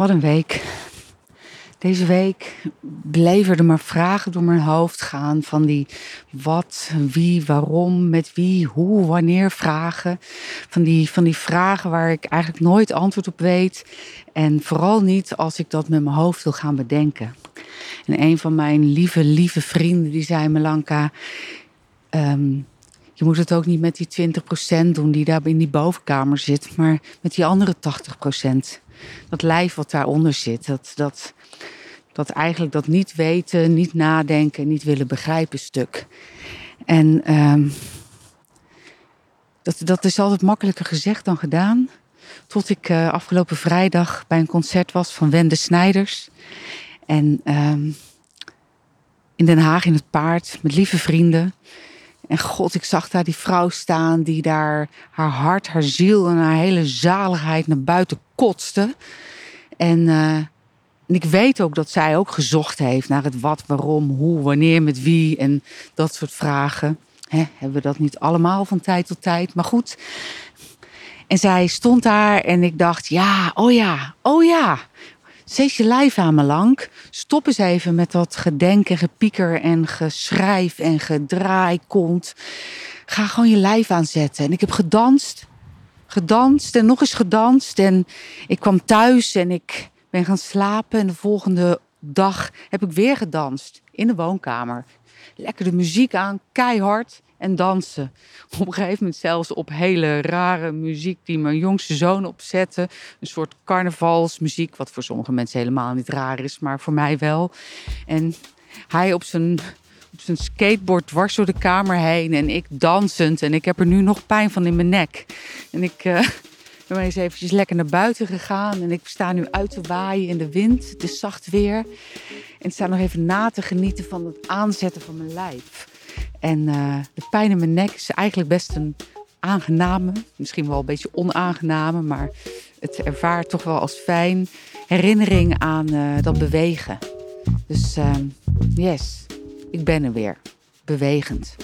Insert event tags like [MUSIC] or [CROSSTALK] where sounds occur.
Wat een week. Deze week bleven er maar vragen door mijn hoofd gaan van die wat, wie, waarom, met wie, hoe, wanneer vragen. Van die, van die vragen waar ik eigenlijk nooit antwoord op weet. En vooral niet als ik dat met mijn hoofd wil gaan bedenken. En een van mijn lieve, lieve vrienden die zei Melanka... ehm, je moet het ook niet met die 20% doen die daar in die bovenkamer zit, maar met die andere 80%. Dat lijf wat daaronder zit, dat, dat, dat eigenlijk dat niet weten, niet nadenken, niet willen begrijpen stuk. En ehm, dat, dat is altijd makkelijker gezegd dan gedaan. Tot ik eh, afgelopen vrijdag bij een concert was van Wende Snijders. En ehm, in Den Haag in het paard met lieve vrienden. En god, ik zag daar die vrouw staan die daar haar hart, haar ziel en haar hele zaligheid naar buiten kotste. En, en ik weet ook dat zij ook gezocht heeft naar het wat, waarom, hoe, wanneer, met wie en dat soort vragen. Hebben we dat niet allemaal van tijd tot tijd? Maar goed. En zij stond daar en ik dacht, ja, oh ja, oh ja. Zet je lijf aan me lang. Stop eens even met dat gedenk en gepieker en geschrijf en gedraai kont. Ga gewoon je lijf aanzetten. En ik heb gedanst. Gedanst en nog eens gedanst. En ik kwam thuis en ik ben gaan slapen. En de volgende dag heb ik weer gedanst. In de woonkamer. Lekker de muziek aan, keihard en dansen. [LAUGHS] Op een gegeven moment zelfs op hele rare muziek die mijn jongste zoon opzette. Een soort carnavalsmuziek, wat voor sommige mensen helemaal niet raar is, maar voor mij wel. En hij op zijn, op zijn skateboard dwars door de kamer heen en ik dansend. En ik heb er nu nog pijn van in mijn nek. En ik... Uh, [LAUGHS] ben eens eventjes lekker naar buiten gegaan. En ik sta nu uit te waaien in de wind. Het is zacht weer. En sta nog even na te genieten van het aanzetten van mijn lijf. En uh, de pijn in mijn nek is eigenlijk best een aangename, misschien wel een beetje onaangename, maar het ervaart toch wel als fijn herinnering aan uh, dat bewegen. Dus uh, yes, ik ben er weer, bewegend.